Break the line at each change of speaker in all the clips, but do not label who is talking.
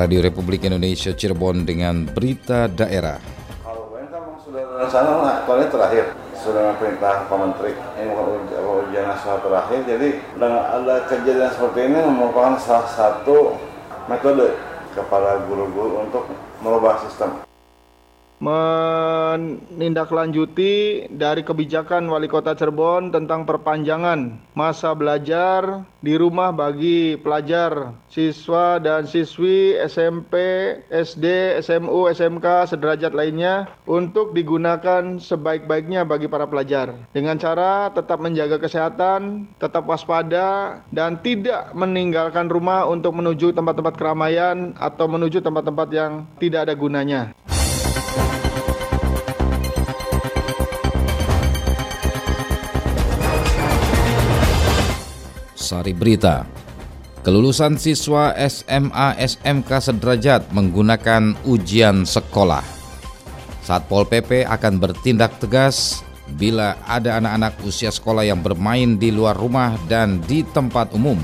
Radio Republik Indonesia Cirebon dengan berita daerah.
Kalau memang sudah rencana tahun terakhir. Sudah perintah Pak Menteri. Ini ujian nasional terakhir. Jadi dengan ada kejadian seperti ini merupakan salah satu metode kepada guru-guru untuk merubah sistem
menindaklanjuti dari kebijakan Wali Kota Cirebon tentang perpanjangan masa belajar di rumah bagi pelajar, siswa dan siswi SMP, SD, SMU, SMK, sederajat lainnya untuk digunakan sebaik-baiknya bagi para pelajar dengan cara tetap menjaga kesehatan, tetap waspada dan tidak meninggalkan rumah untuk menuju tempat-tempat keramaian atau menuju tempat-tempat yang tidak ada gunanya.
Sari Berita. Kelulusan siswa SMA SMK sederajat menggunakan ujian sekolah. Satpol PP akan bertindak tegas bila ada anak-anak usia sekolah yang bermain di luar rumah dan di tempat umum.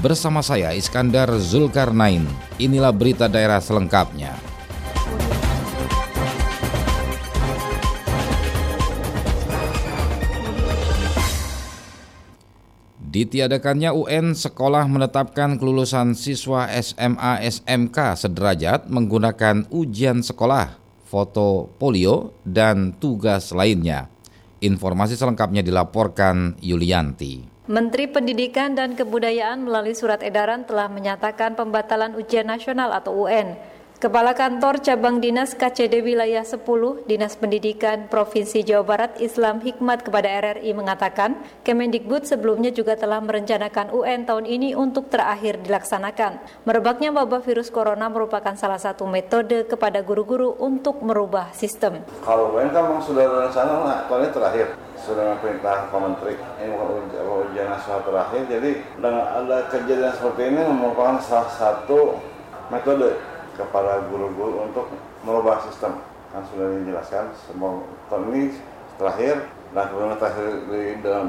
Bersama saya Iskandar Zulkarnain, inilah berita daerah selengkapnya. Ditiadakannya UN, sekolah menetapkan kelulusan siswa SMA SMK sederajat menggunakan ujian sekolah, foto polio, dan tugas lainnya. Informasi selengkapnya dilaporkan Yulianti.
Menteri Pendidikan dan Kebudayaan melalui surat edaran telah menyatakan pembatalan ujian nasional atau UN Kepala Kantor Cabang Dinas KCD Wilayah 10 Dinas Pendidikan Provinsi Jawa Barat Islam Hikmat kepada RRI mengatakan Kemendikbud sebelumnya juga telah merencanakan UN tahun ini untuk terakhir dilaksanakan. Merebaknya wabah virus corona merupakan salah satu metode kepada guru-guru untuk merubah sistem.
Kalau UN kan memang sudah rencana nah, tahun terakhir sudah perintah Pak Menteri ini ujian nasional terakhir jadi dengan ada kejadian seperti ini merupakan salah satu metode kepada guru-guru untuk merubah sistem. Kan sudah dijelaskan semua tahun ini terakhir dan kemudian terakhir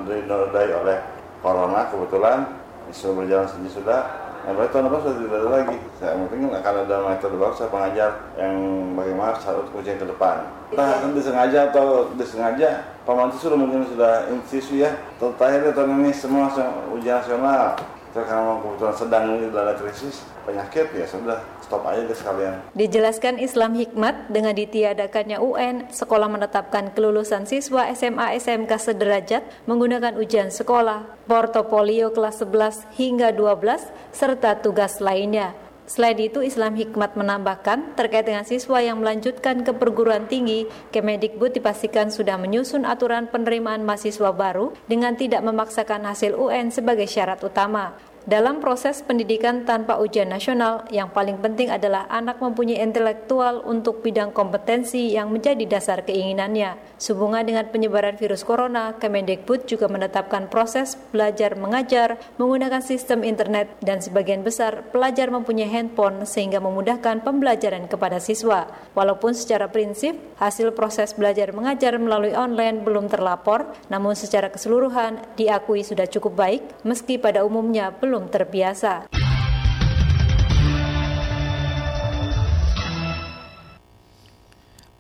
dinodai oleh corona kebetulan sudah berjalan sendiri sudah. Yang berarti tahun depan sudah tidak ada lagi. Saya mungkin akan ada metode baru saya pengajar yang bagaimana harus ujian ke depan. Entah kan disengaja atau disengaja. Pak Menteri sudah mungkin sudah institusi ya. Terakhir tahun ini semua ujian nasional karena kebetulan sedang ada krisis penyakit ya sudah stop aja deh sekalian.
Dijelaskan Islam Hikmat dengan ditiadakannya UN, sekolah menetapkan kelulusan siswa SMA SMK sederajat menggunakan ujian sekolah, portofolio kelas 11 hingga 12 serta tugas lainnya. Selain itu, Islam Hikmat menambahkan terkait dengan siswa yang melanjutkan ke perguruan tinggi, Kemendikbud dipastikan sudah menyusun aturan penerimaan mahasiswa baru dengan tidak memaksakan hasil UN sebagai syarat utama. Dalam proses pendidikan tanpa ujian nasional, yang paling penting adalah anak mempunyai intelektual untuk bidang kompetensi yang menjadi dasar keinginannya. Sehubungan dengan penyebaran virus corona, Kemendikbud juga menetapkan proses belajar mengajar menggunakan sistem internet dan sebagian besar pelajar mempunyai handphone sehingga memudahkan pembelajaran kepada siswa. Walaupun secara prinsip hasil proses belajar mengajar melalui online belum terlapor, namun secara keseluruhan diakui sudah cukup baik meski pada umumnya belum belum terbiasa.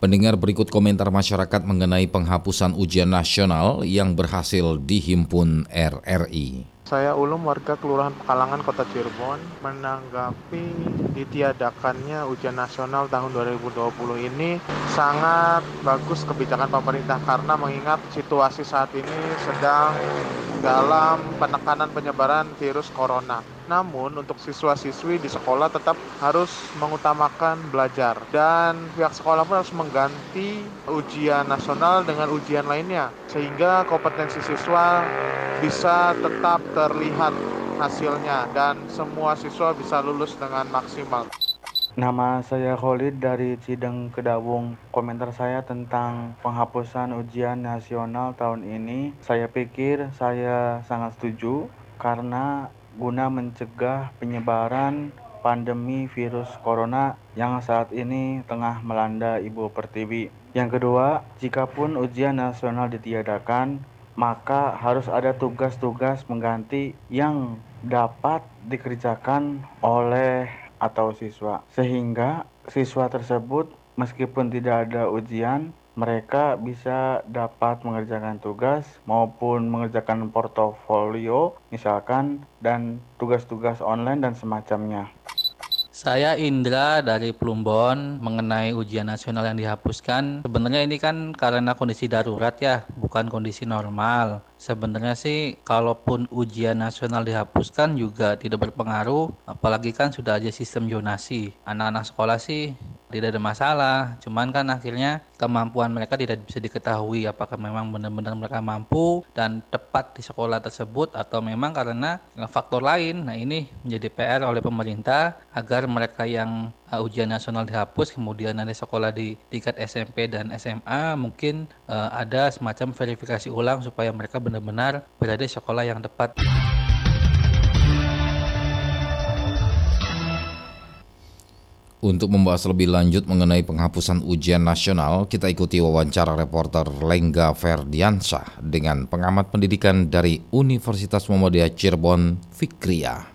Pendengar berikut komentar masyarakat mengenai penghapusan ujian nasional yang berhasil dihimpun RRI.
Saya Ulum warga Kelurahan Pekalangan Kota Cirebon menanggapi ditiadakannya ujian nasional tahun 2020 ini sangat bagus kebijakan pemerintah karena mengingat situasi saat ini sedang dalam penekanan penyebaran virus corona. Namun untuk siswa-siswi di sekolah tetap harus mengutamakan belajar dan pihak sekolah pun harus mengganti ujian nasional dengan ujian lainnya sehingga kompetensi siswa bisa tetap terlihat hasilnya dan semua siswa bisa lulus dengan maksimal.
Nama saya Khalid dari Cideng Kedawung. Komentar saya tentang penghapusan ujian nasional tahun ini, saya pikir saya sangat setuju karena guna mencegah penyebaran pandemi virus corona yang saat ini tengah melanda Ibu Pertiwi. Yang kedua, jikapun ujian nasional ditiadakan, maka harus ada tugas-tugas mengganti yang dapat dikerjakan oleh atau siswa. Sehingga siswa tersebut meskipun tidak ada ujian, mereka bisa dapat mengerjakan tugas maupun mengerjakan portofolio misalkan dan tugas-tugas online dan semacamnya.
Saya Indra dari Plumbon mengenai ujian nasional yang dihapuskan. Sebenarnya ini kan karena kondisi darurat ya, bukan kondisi normal. Sebenarnya sih kalaupun ujian nasional dihapuskan juga tidak berpengaruh, apalagi kan sudah ada sistem zonasi. Anak-anak sekolah sih tidak ada masalah cuman kan akhirnya kemampuan mereka tidak bisa diketahui apakah memang benar-benar mereka mampu dan tepat di sekolah tersebut atau memang karena faktor lain nah ini menjadi PR oleh pemerintah agar mereka yang uh, ujian nasional dihapus kemudian ada sekolah di tingkat SMP dan SMA mungkin uh, ada semacam verifikasi ulang supaya mereka benar-benar berada di sekolah yang tepat.
Untuk membahas lebih lanjut mengenai penghapusan ujian nasional, kita ikuti wawancara reporter Lengga Ferdiansyah dengan pengamat pendidikan dari Universitas Muhammadiyah Cirebon, Fikria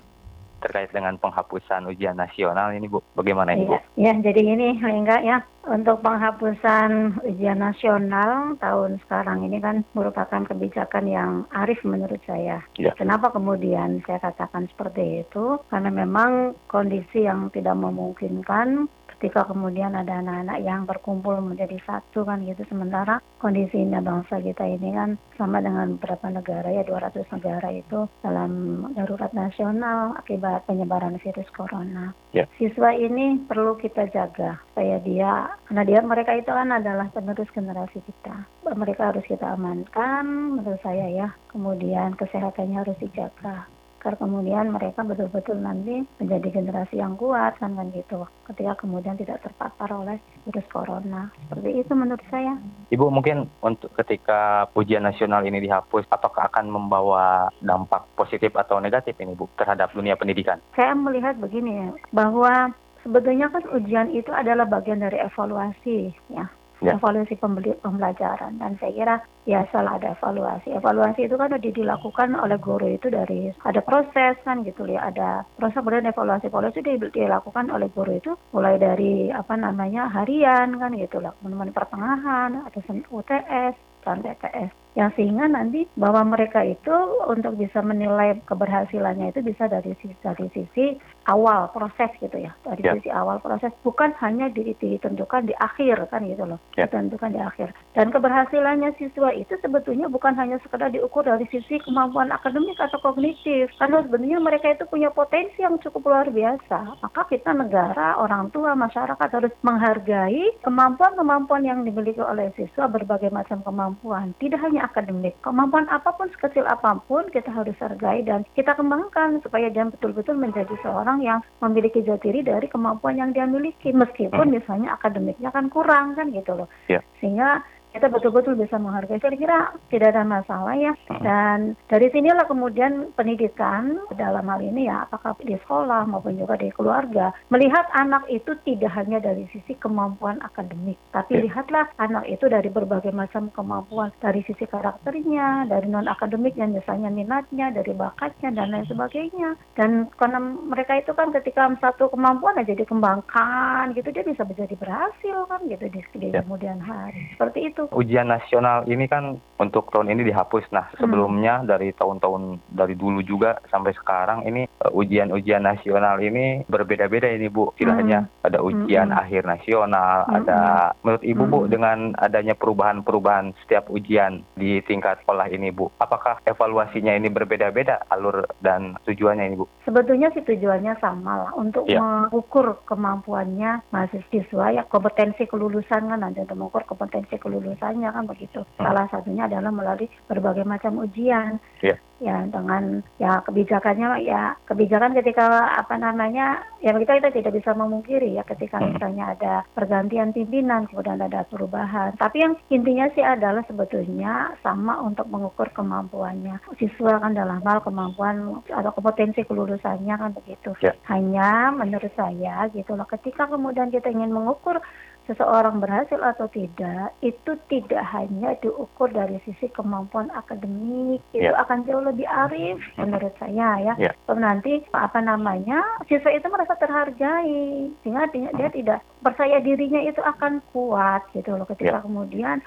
terkait dengan penghapusan ujian nasional ini Bu, bagaimana ini Bu?
Ya, jadi ini enggak ya untuk penghapusan ujian nasional tahun sekarang ini kan merupakan kebijakan yang arif menurut saya. Ya. Kenapa kemudian saya katakan seperti itu? Karena memang kondisi yang tidak memungkinkan ketika kemudian ada anak-anak yang berkumpul menjadi satu kan gitu sementara kondisinya bangsa kita ini kan sama dengan beberapa negara ya 200 negara itu dalam darurat nasional akibat penyebaran virus corona. Yeah. Siswa ini perlu kita jaga supaya dia karena dia mereka itu kan adalah penerus generasi kita. Mereka harus kita amankan menurut saya ya. Kemudian kesehatannya harus dijaga kemudian mereka betul-betul nanti menjadi generasi yang kuat kan kan gitu. Ketika kemudian tidak terpapar oleh virus corona. Seperti itu menurut saya.
Ibu mungkin untuk ketika ujian nasional ini dihapus apakah akan membawa dampak positif atau negatif ini Bu terhadap dunia pendidikan?
Saya melihat begini ya bahwa sebetulnya kan ujian itu adalah bagian dari evaluasi ya. Ya. evaluasi pembelajaran. Dan saya kira ya salah ada evaluasi evaluasi itu kan sudah dilakukan oleh guru itu dari ada proses kan gitu ya ada proses kemudian evaluasi evaluasi itu dilakukan oleh guru itu mulai dari apa namanya harian kan gitu lah teman-teman pertengahan ada UTS dan TTS yang sehingga nanti bahwa mereka itu untuk bisa menilai keberhasilannya itu bisa dari sisi dari sisi awal proses gitu ya dari yeah. sisi awal proses bukan hanya ditentukan di akhir kan gitu loh yeah. ditentukan di akhir dan keberhasilannya siswa itu sebetulnya bukan hanya sekedar diukur dari sisi kemampuan akademik atau kognitif karena sebenarnya mereka itu punya potensi yang cukup luar biasa maka kita negara orang tua masyarakat harus menghargai kemampuan-kemampuan yang dimiliki oleh siswa berbagai macam kemampuan tidak hanya akademik. Kemampuan apa pun sekecil apa pun kita harus hargai dan kita kembangkan supaya dia betul-betul menjadi seorang yang memiliki jati diri dari kemampuan yang dia miliki meskipun hmm. misalnya akademiknya kan kurang kan gitu loh. Yeah. Sehingga kita betul-betul bisa menghargai. Saya kira tidak ada masalah ya. Dan dari sinilah kemudian pendidikan dalam hal ini ya, apakah di sekolah maupun juga di keluarga, melihat anak itu tidak hanya dari sisi kemampuan akademik, tapi ya. lihatlah anak itu dari berbagai macam kemampuan, dari sisi karakternya, dari non akademiknya, misalnya minatnya, dari bakatnya dan lain sebagainya. Dan karena mereka itu kan ketika satu kemampuan aja dikembangkan gitu, dia bisa menjadi berhasil kan gitu di, di ya. kemudian hari. Seperti itu
ujian nasional ini kan untuk tahun ini dihapus. Nah, hmm. sebelumnya hmm. dari tahun-tahun dari dulu juga sampai sekarang ini uh, ujian-ujian nasional ini berbeda-beda ini Bu. Tidak hmm. hanya ada ujian hmm. akhir nasional, hmm. ada menurut Ibu hmm. Bu dengan adanya perubahan-perubahan setiap ujian di tingkat sekolah ini Bu. Apakah evaluasinya ini berbeda-beda alur dan tujuannya ini Bu?
Sebetulnya sih tujuannya sama lah untuk ya. mengukur kemampuannya mahasiswa ya kompetensi kelulusan kan nanti untuk mengukur kompetensi kelulusan misalnya kan begitu. Hmm. Salah satunya adalah melalui berbagai macam ujian. Yeah. Ya dengan ya kebijakannya ya kebijakan ketika apa namanya ya kita kita tidak bisa memungkiri ya ketika hmm. misalnya ada pergantian pimpinan kemudian ada perubahan. Tapi yang intinya sih adalah sebetulnya sama untuk mengukur kemampuannya siswa kan dalam hal kemampuan atau kompetensi kelulusannya kan begitu. Yeah. Hanya menurut saya gitu loh ketika kemudian kita ingin mengukur seseorang berhasil atau tidak itu tidak hanya diukur dari sisi kemampuan akademik, itu yeah. akan jauh lebih arif menurut saya ya. Yeah. Nanti apa namanya siswa itu merasa terhargai sehingga dia, dia tidak percaya dirinya itu akan kuat gitu loh ketika yeah. kemudian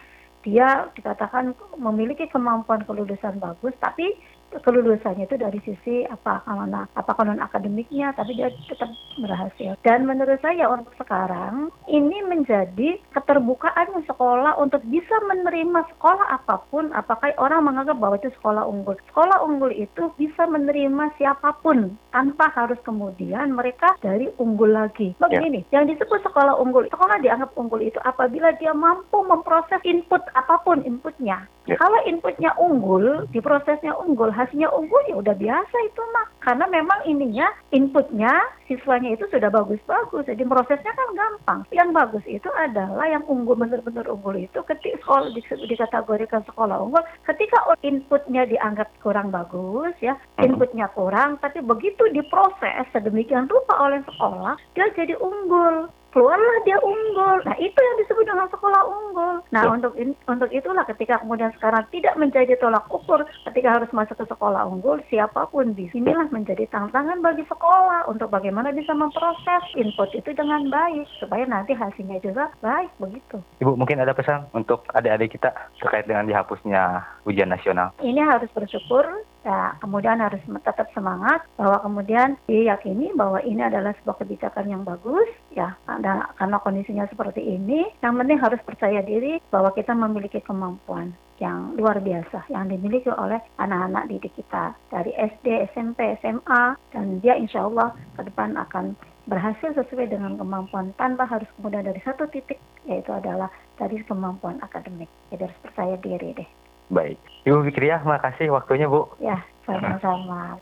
dia dikatakan memiliki kemampuan kelulusan bagus tapi kelulusannya itu dari sisi apa mana apa non akademiknya tapi dia tetap berhasil dan menurut saya untuk sekarang ini menjadi keterbukaan sekolah untuk bisa menerima sekolah apa pun apakah orang menganggap bahwa itu sekolah unggul sekolah unggul itu bisa menerima siapa pun tanpa harus kemudian mereka dari unggul lagi begini ya. yang disebut sekolah unggul sekolah dianggap unggul itu apabila dia mampu memproses input apa pun inputnya ya. kalau inputnya unggul diprosesnya unggul hasilnya unggul ya udah biasa itu mah karena memang ininya inputnya siswanya itu sudah bagus-bagus. Jadi prosesnya kan gampang. Yang bagus itu adalah yang unggul benar-benar unggul itu ketika sekolah dikategorikan sekolah unggul ketika inputnya dianggap kurang bagus ya inputnya kurang tapi begitu diproses sedemikian rupa oleh sekolah dia jadi unggul keluarlah dia unggul. Nah itu yang disebut dengan sekolah unggul. Nah ya. untuk in, untuk itulah ketika kemudian sekarang tidak menjadi tolak ukur ketika harus masuk ke sekolah unggul siapa pun di sinilah menjadi tantangan bagi sekolah untuk bagaimana bisa memproses input itu dengan baik supaya nanti hasilnya juga baik begitu.
Ibu mungkin ada pesan untuk adik-adik kita terkait dengan dihapusnya ujian nasional.
Ini harus bersyukur Ya, kemudian harus tetap semangat bahwa kemudian diyakini bahwa ini adalah sebuah kebijakan yang bagus ya karena, karena kondisinya seperti ini. Yang penting harus percaya diri bahwa kita memiliki kemampuan yang luar biasa yang dimiliki oleh anak-anak didik kita dari SD, SMP, SMA dan dia insya Allah ke depan akan berhasil sesuai dengan kemampuan tanpa harus kemudian dari satu titik yaitu adalah dari kemampuan akademik. Jadi harus percaya diri deh.
Baik. Ibu Fikriah, makasih waktunya, Bu.
Ya, sama-sama.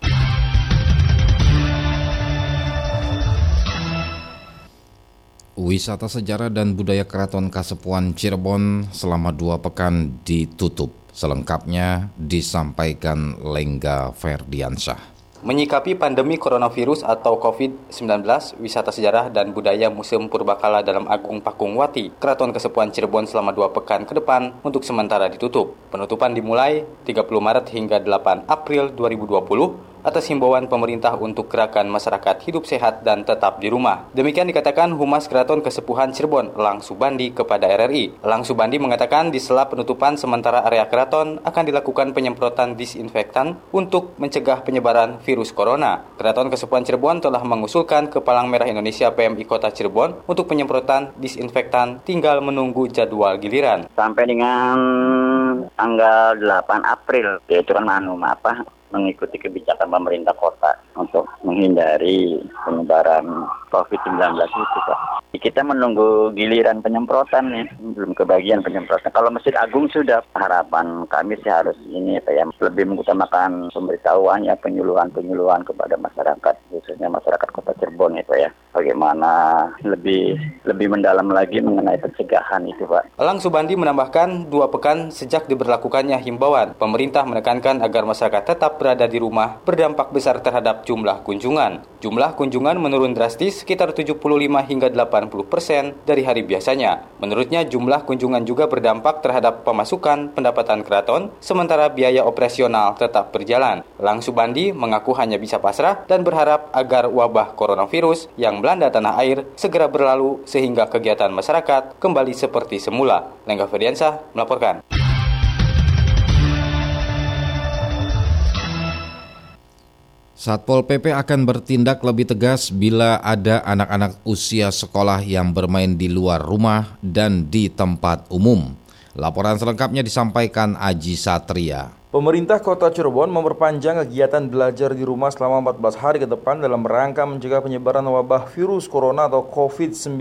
Wisata sejarah dan budaya Keraton Kasepuan Cirebon selama dua pekan ditutup. Selengkapnya disampaikan Lengga Ferdiansyah.
Menyikapi pandemi coronavirus atau COVID-19, wisata sejarah dan budaya Museum Purbakala dalam Agung Pakung Wati, Keraton Kesepuan Cirebon selama dua pekan ke depan untuk sementara ditutup. Penutupan dimulai 30 Maret hingga 8 April 2020 atas himbauan pemerintah untuk gerakan masyarakat hidup sehat dan tetap di rumah. Demikian dikatakan Humas Keraton Kesepuhan Cirebon, Lang Subandi kepada RRI. Lang Subandi mengatakan di sela penutupan sementara area keraton akan dilakukan penyemprotan disinfektan untuk mencegah penyebaran virus corona. Keraton Kesepuhan Cirebon telah mengusulkan ke Palang Merah Indonesia PMI Kota Cirebon untuk penyemprotan disinfektan tinggal menunggu jadwal giliran.
Sampai dengan tanggal 8 April, yaitu kan anu apa mengikuti kebijakan pemerintah kota untuk menghindari penyebaran COVID-19 itu Pak. Kita menunggu giliran penyemprotan nih, belum kebagian penyemprotan. Kalau Masjid Agung sudah harapan kami sih harus ini Pak ya, lebih mengutamakan pemberitahuan ya penyuluhan-penyuluhan kepada masyarakat khususnya masyarakat Kota Cirebon itu ya. Bagaimana lebih lebih mendalam lagi mengenai pencegahan itu Pak.
Elang Subandi menambahkan dua pekan sejak diberlakukannya himbauan, pemerintah menekankan agar masyarakat tetap berada di rumah berdampak besar terhadap jumlah kunjungan. Jumlah kunjungan menurun drastis sekitar 75 hingga 80 persen dari hari biasanya. Menurutnya jumlah kunjungan juga berdampak terhadap pemasukan pendapatan keraton, sementara biaya operasional tetap berjalan. Lang Subandi mengaku hanya bisa pasrah dan berharap agar wabah coronavirus yang melanda tanah air segera berlalu sehingga kegiatan masyarakat kembali seperti semula. Lengga Ferdiansyah melaporkan.
Satpol PP akan bertindak lebih tegas bila ada anak-anak usia sekolah yang bermain di luar rumah dan di tempat umum. Laporan selengkapnya disampaikan Aji Satria.
Pemerintah Kota Cirebon memperpanjang kegiatan belajar di rumah selama 14 hari ke depan dalam rangka mencegah penyebaran wabah virus corona atau COVID-19.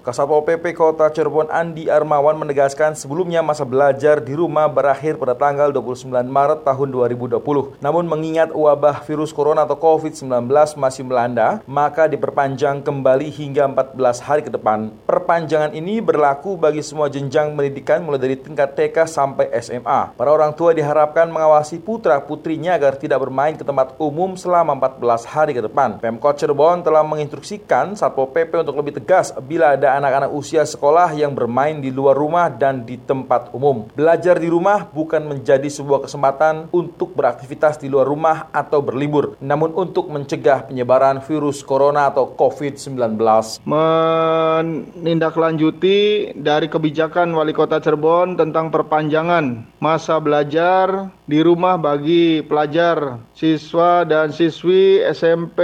Kasatpol PP Kota Cirebon Andi Armawan menegaskan sebelumnya masa belajar di rumah berakhir pada tanggal 29 Maret tahun 2020. Namun mengingat wabah virus corona atau COVID-19 masih melanda, maka diperpanjang kembali hingga 14 hari ke depan. Perpanjangan ini berlaku bagi semua jenjang pendidikan mulai dari tingkat TK sampai SMA. Para orang tua diharapkan akan mengawasi putra-putrinya agar tidak bermain ke tempat umum selama 14 hari ke depan. Pemkot Cirebon telah menginstruksikan Satpol PP untuk lebih tegas bila ada anak-anak usia sekolah yang bermain di luar rumah dan di tempat umum. Belajar di rumah bukan menjadi sebuah kesempatan untuk beraktivitas di luar rumah atau berlibur, namun untuk mencegah penyebaran virus corona atau COVID-19.
Menindaklanjuti dari kebijakan Wali Kota Cirebon tentang perpanjangan masa belajar di rumah bagi pelajar, siswa dan siswi SMP,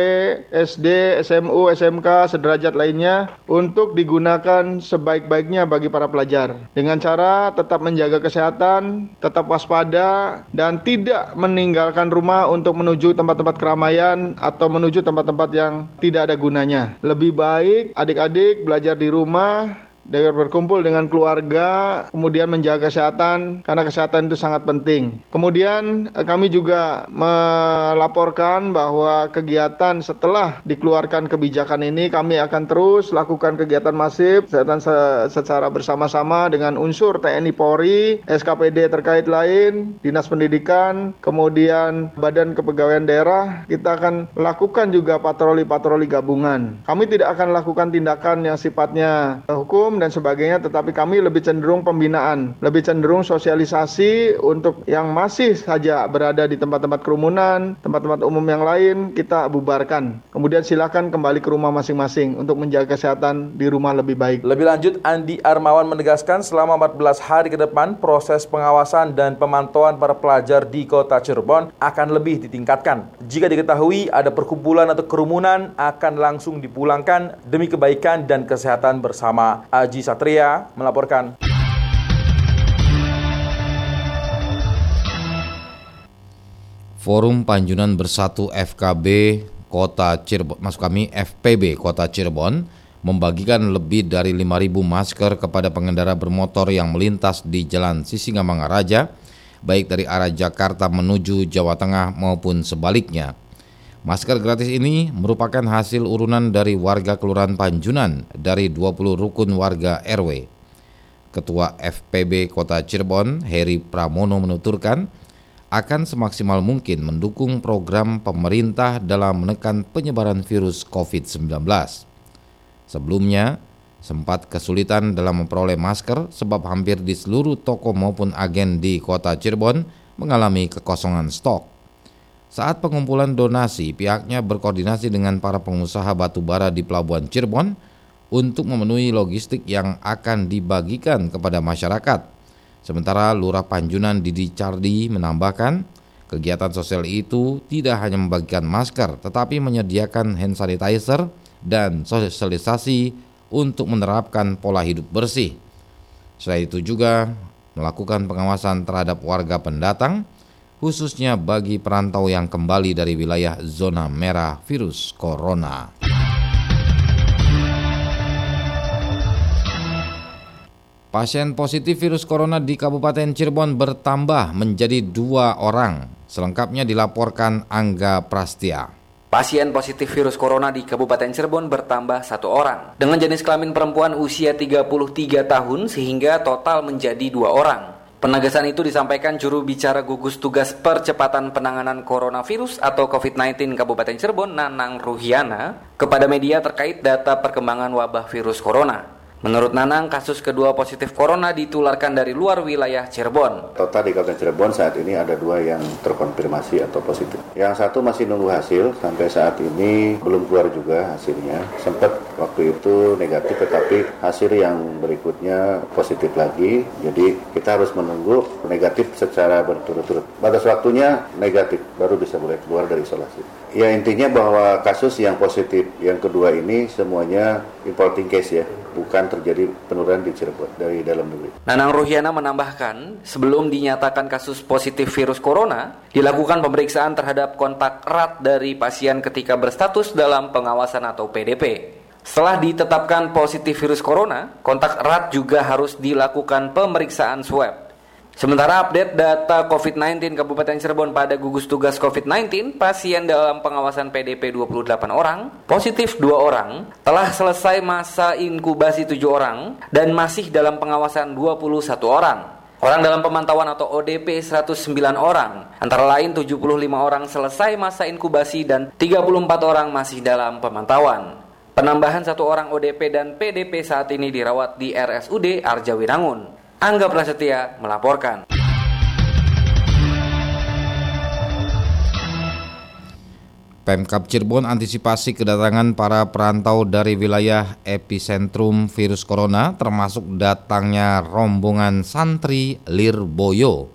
SD, SMU, SMK, sederajat lainnya untuk digunakan sebaik-baiknya bagi para pelajar. Dengan cara tetap menjaga kesehatan, tetap waspada, dan tidak meninggalkan rumah untuk menuju tempat-tempat keramaian atau menuju tempat-tempat yang tidak ada gunanya. Lebih baik adik-adik belajar di rumah dengan berkumpul dengan keluarga, kemudian menjaga kesehatan karena kesehatan itu sangat penting. Kemudian eh, kami juga melaporkan bahwa kegiatan setelah dikeluarkan kebijakan ini kami akan terus lakukan kegiatan masif kesehatan secara bersama-sama dengan unsur TNI Polri, SKPD terkait lain, Dinas Pendidikan, kemudian Badan Kepegawaian Daerah. Kita akan lakukan juga patroli-patroli gabungan. Kami tidak akan lakukan tindakan yang sifatnya hukum dan sebagainya, tetapi kami lebih cenderung pembinaan, lebih cenderung sosialisasi untuk yang masih saja berada di tempat-tempat kerumunan, tempat-tempat umum yang lain, kita bubarkan. Kemudian silakan kembali ke rumah masing-masing untuk menjaga kesehatan di rumah lebih baik.
Lebih lanjut, Andi Armawan menegaskan selama 14 hari ke depan proses pengawasan dan pemantauan para pelajar di kota Cirebon akan lebih ditingkatkan. Jika diketahui ada perkumpulan atau kerumunan akan langsung dipulangkan demi kebaikan dan kesehatan bersama. Aji Satria melaporkan.
Forum Panjunan Bersatu FKB Kota Cirebon, masuk kami FPB Kota Cirebon membagikan lebih dari 5.000 masker kepada pengendara bermotor yang melintas di Jalan Sisingamangaraja, baik dari arah Jakarta menuju Jawa Tengah maupun sebaliknya. Masker gratis ini merupakan hasil urunan dari warga Kelurahan Panjunan dari 20 rukun warga RW. Ketua FPB Kota Cirebon, Heri Pramono menuturkan, akan semaksimal mungkin mendukung program pemerintah dalam menekan penyebaran virus COVID-19. Sebelumnya, sempat kesulitan dalam memperoleh masker sebab hampir di seluruh toko maupun agen di kota Cirebon mengalami kekosongan stok. Saat pengumpulan donasi, pihaknya berkoordinasi dengan para pengusaha batubara di Pelabuhan Cirebon untuk memenuhi logistik yang akan dibagikan kepada masyarakat. Sementara Lurah Panjunan Didi Cardi menambahkan, kegiatan sosial itu tidak hanya membagikan masker, tetapi menyediakan hand sanitizer dan sosialisasi untuk menerapkan pola hidup bersih. Selain itu juga melakukan pengawasan terhadap warga pendatang khususnya bagi perantau yang kembali dari wilayah zona merah virus corona. Pasien positif virus corona di Kabupaten Cirebon bertambah menjadi dua orang. Selengkapnya dilaporkan Angga Prastia.
Pasien positif virus corona di Kabupaten Cirebon bertambah satu orang dengan jenis kelamin perempuan usia 33 tahun sehingga total menjadi dua orang. Penegasan itu disampaikan juru bicara gugus tugas percepatan penanganan coronavirus atau COVID-19 Kabupaten Cirebon, Nanang Ruhiana, kepada media terkait data perkembangan wabah virus corona. Menurut Nanang, kasus kedua positif corona ditularkan dari luar wilayah Cirebon.
Total di Kabupaten Cirebon saat ini ada dua yang terkonfirmasi atau positif. Yang satu masih nunggu hasil, sampai saat ini belum keluar juga hasilnya. Sempat waktu itu negatif, tetapi hasil yang berikutnya positif lagi. Jadi kita harus menunggu negatif secara berturut-turut. Batas waktunya negatif, baru bisa boleh keluar dari isolasi. Ya intinya bahwa kasus yang positif yang kedua ini semuanya importing case ya, bukan terjadi penurunan di Cirebon dari dalam negeri.
Nanang Ruhiana menambahkan, sebelum dinyatakan kasus positif virus corona, dilakukan pemeriksaan terhadap kontak erat dari pasien ketika berstatus dalam pengawasan atau PDP. Setelah ditetapkan positif virus corona, kontak erat juga harus dilakukan pemeriksaan swab. Sementara update data COVID-19 Kabupaten Cirebon pada gugus tugas COVID-19, pasien dalam pengawasan PDP 28 orang, positif 2 orang, telah selesai masa inkubasi 7 orang, dan masih dalam pengawasan 21 orang. Orang dalam pemantauan atau ODP 109 orang, antara lain 75 orang selesai masa inkubasi dan 34 orang masih dalam pemantauan. Penambahan satu orang ODP dan PDP saat ini dirawat di RSUD Arjawinangun. Angga Prasetya melaporkan.
Pemkap Cirebon antisipasi kedatangan para perantau dari wilayah epicentrum virus corona termasuk datangnya rombongan santri Lirboyo.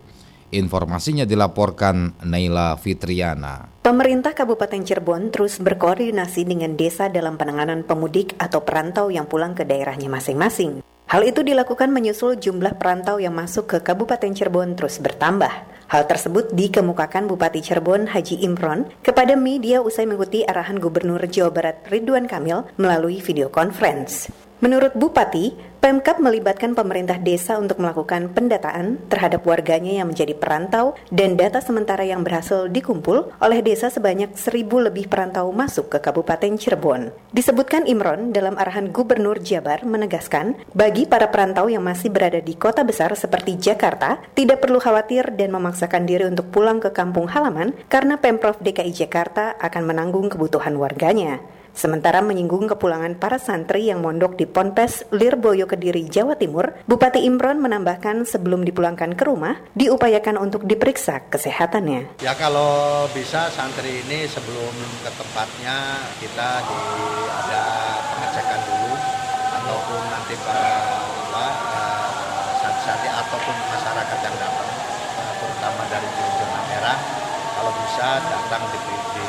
Informasinya dilaporkan Naila Fitriana.
Pemerintah Kabupaten Cirebon terus berkoordinasi dengan desa dalam penanganan pemudik atau perantau yang pulang ke daerahnya masing-masing. Hal itu dilakukan menyusul jumlah perantau yang masuk ke Kabupaten Cirebon terus bertambah. Hal tersebut dikemukakan Bupati Cirebon Haji Imron kepada media usai mengikuti arahan Gubernur Jawa Barat Ridwan Kamil melalui video conference. Menurut Bupati, Pemkap melibatkan pemerintah desa untuk melakukan pendataan terhadap warganya yang menjadi perantau dan data sementara yang berhasil dikumpul oleh desa sebanyak seribu lebih perantau masuk ke Kabupaten Cirebon. Disebutkan Imron dalam arahan Gubernur Jabar menegaskan bagi para perantau yang masih berada di kota besar seperti Jakarta tidak perlu khawatir dan memaksakan diri untuk pulang ke kampung halaman karena Pemprov DKI Jakarta akan menanggung kebutuhan warganya. Sementara menyinggung kepulangan para santri yang mondok di Ponpes Lirboyo Kediri, Jawa Timur, Bupati Imron menambahkan sebelum dipulangkan ke rumah, diupayakan untuk diperiksa kesehatannya.
Ya kalau bisa santri ini sebelum ke tempatnya kita di, ada pengecekan dulu, ataupun nanti para apa, uh, santri-santri ataupun masyarakat yang datang, uh, terutama dari zona merah, kalau bisa datang di, di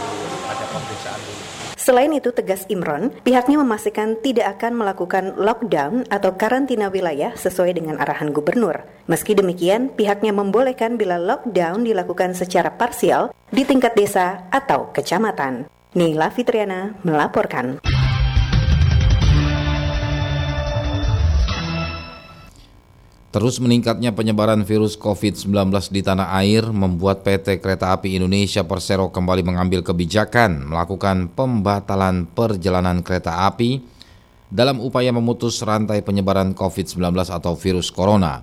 ada pemeriksaan dulu.
Selain itu, tegas Imron, pihaknya memastikan tidak akan melakukan lockdown atau karantina wilayah sesuai dengan arahan gubernur. Meski demikian, pihaknya membolehkan bila lockdown dilakukan secara parsial di tingkat desa atau kecamatan. Nila Fitriana melaporkan.
Terus meningkatnya penyebaran virus COVID-19 di tanah air membuat PT Kereta Api Indonesia Persero kembali mengambil kebijakan melakukan pembatalan perjalanan kereta api dalam upaya memutus rantai penyebaran COVID-19 atau virus corona.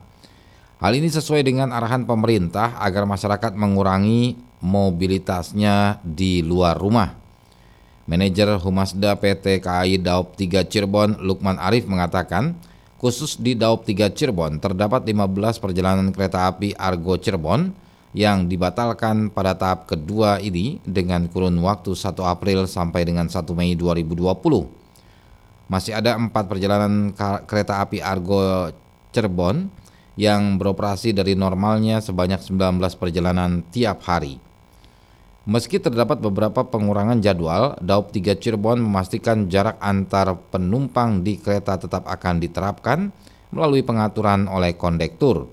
Hal ini sesuai dengan arahan pemerintah agar masyarakat mengurangi mobilitasnya di luar rumah. Manajer Humasda PT KAI Daop 3 Cirebon Lukman Arif mengatakan, Khusus di Daup 3 Cirebon terdapat 15 perjalanan kereta api Argo Cirebon yang dibatalkan pada tahap kedua ini dengan kurun waktu 1 April sampai dengan 1 Mei 2020. Masih ada empat perjalanan kereta api Argo Cirebon yang beroperasi dari normalnya sebanyak 19 perjalanan tiap hari. Meski terdapat beberapa pengurangan jadwal, Daup 3 Cirebon memastikan jarak antar penumpang di kereta tetap akan diterapkan melalui pengaturan oleh kondektur.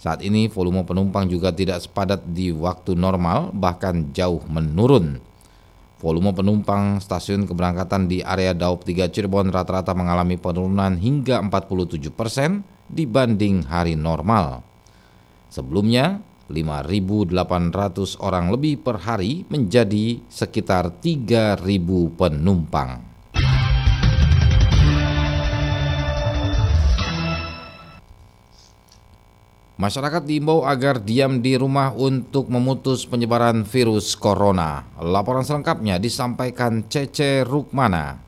Saat ini volume penumpang juga tidak sepadat di waktu normal, bahkan jauh menurun. Volume penumpang stasiun keberangkatan di area Daup 3 Cirebon rata-rata mengalami penurunan hingga 47% persen dibanding hari normal. Sebelumnya, 5.800 orang lebih per hari menjadi sekitar 3.000 penumpang. Masyarakat diimbau agar diam di rumah untuk memutus penyebaran virus corona. Laporan selengkapnya disampaikan Cece Rukmana.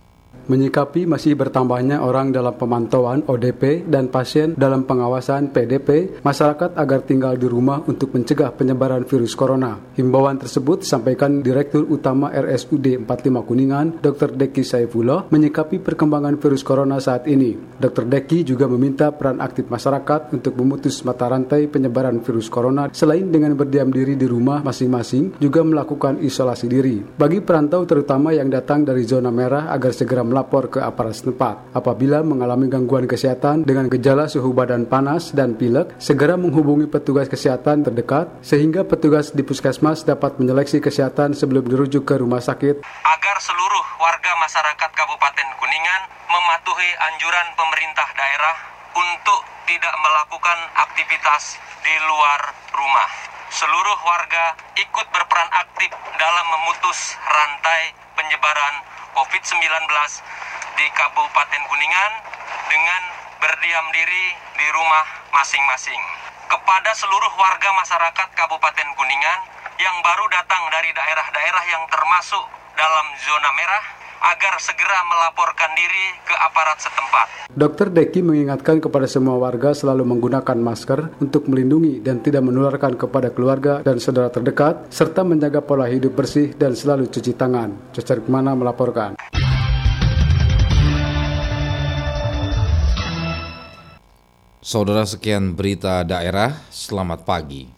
Menyikapi masih bertambahnya orang dalam pemantauan ODP dan pasien dalam pengawasan PDP, masyarakat agar tinggal di rumah untuk mencegah penyebaran virus corona. Himbauan tersebut disampaikan Direktur Utama RSUD 45 Kuningan, Dr. Deki Saifullah, menyikapi perkembangan virus corona saat ini. Dr. Deki juga meminta peran aktif masyarakat untuk memutus mata rantai penyebaran virus corona selain dengan berdiam diri di rumah masing-masing, juga melakukan isolasi diri. Bagi perantau terutama yang datang dari zona merah agar segera melakukan melapor ke aparat setempat. Apabila mengalami gangguan kesehatan dengan gejala suhu badan panas dan pilek, segera menghubungi petugas kesehatan terdekat sehingga petugas di puskesmas dapat menyeleksi kesehatan sebelum dirujuk ke rumah sakit.
Agar seluruh warga masyarakat Kabupaten Kuningan mematuhi anjuran pemerintah daerah untuk tidak melakukan aktivitas di luar rumah. Seluruh warga ikut berperan aktif dalam memutus rantai penyebaran COVID-19 di Kabupaten Kuningan dengan berdiam diri di rumah masing-masing. kepada seluruh warga masyarakat Kabupaten Kuningan yang baru datang dari daerah-daerah yang termasuk dalam zona merah agar segera melaporkan diri ke aparat setempat.
Dr. Deki mengingatkan kepada semua warga selalu menggunakan masker untuk melindungi dan tidak menularkan kepada keluarga dan saudara terdekat, serta menjaga pola hidup bersih dan selalu cuci tangan. Cecer Ke mana melaporkan.
Saudara sekian berita daerah, selamat pagi.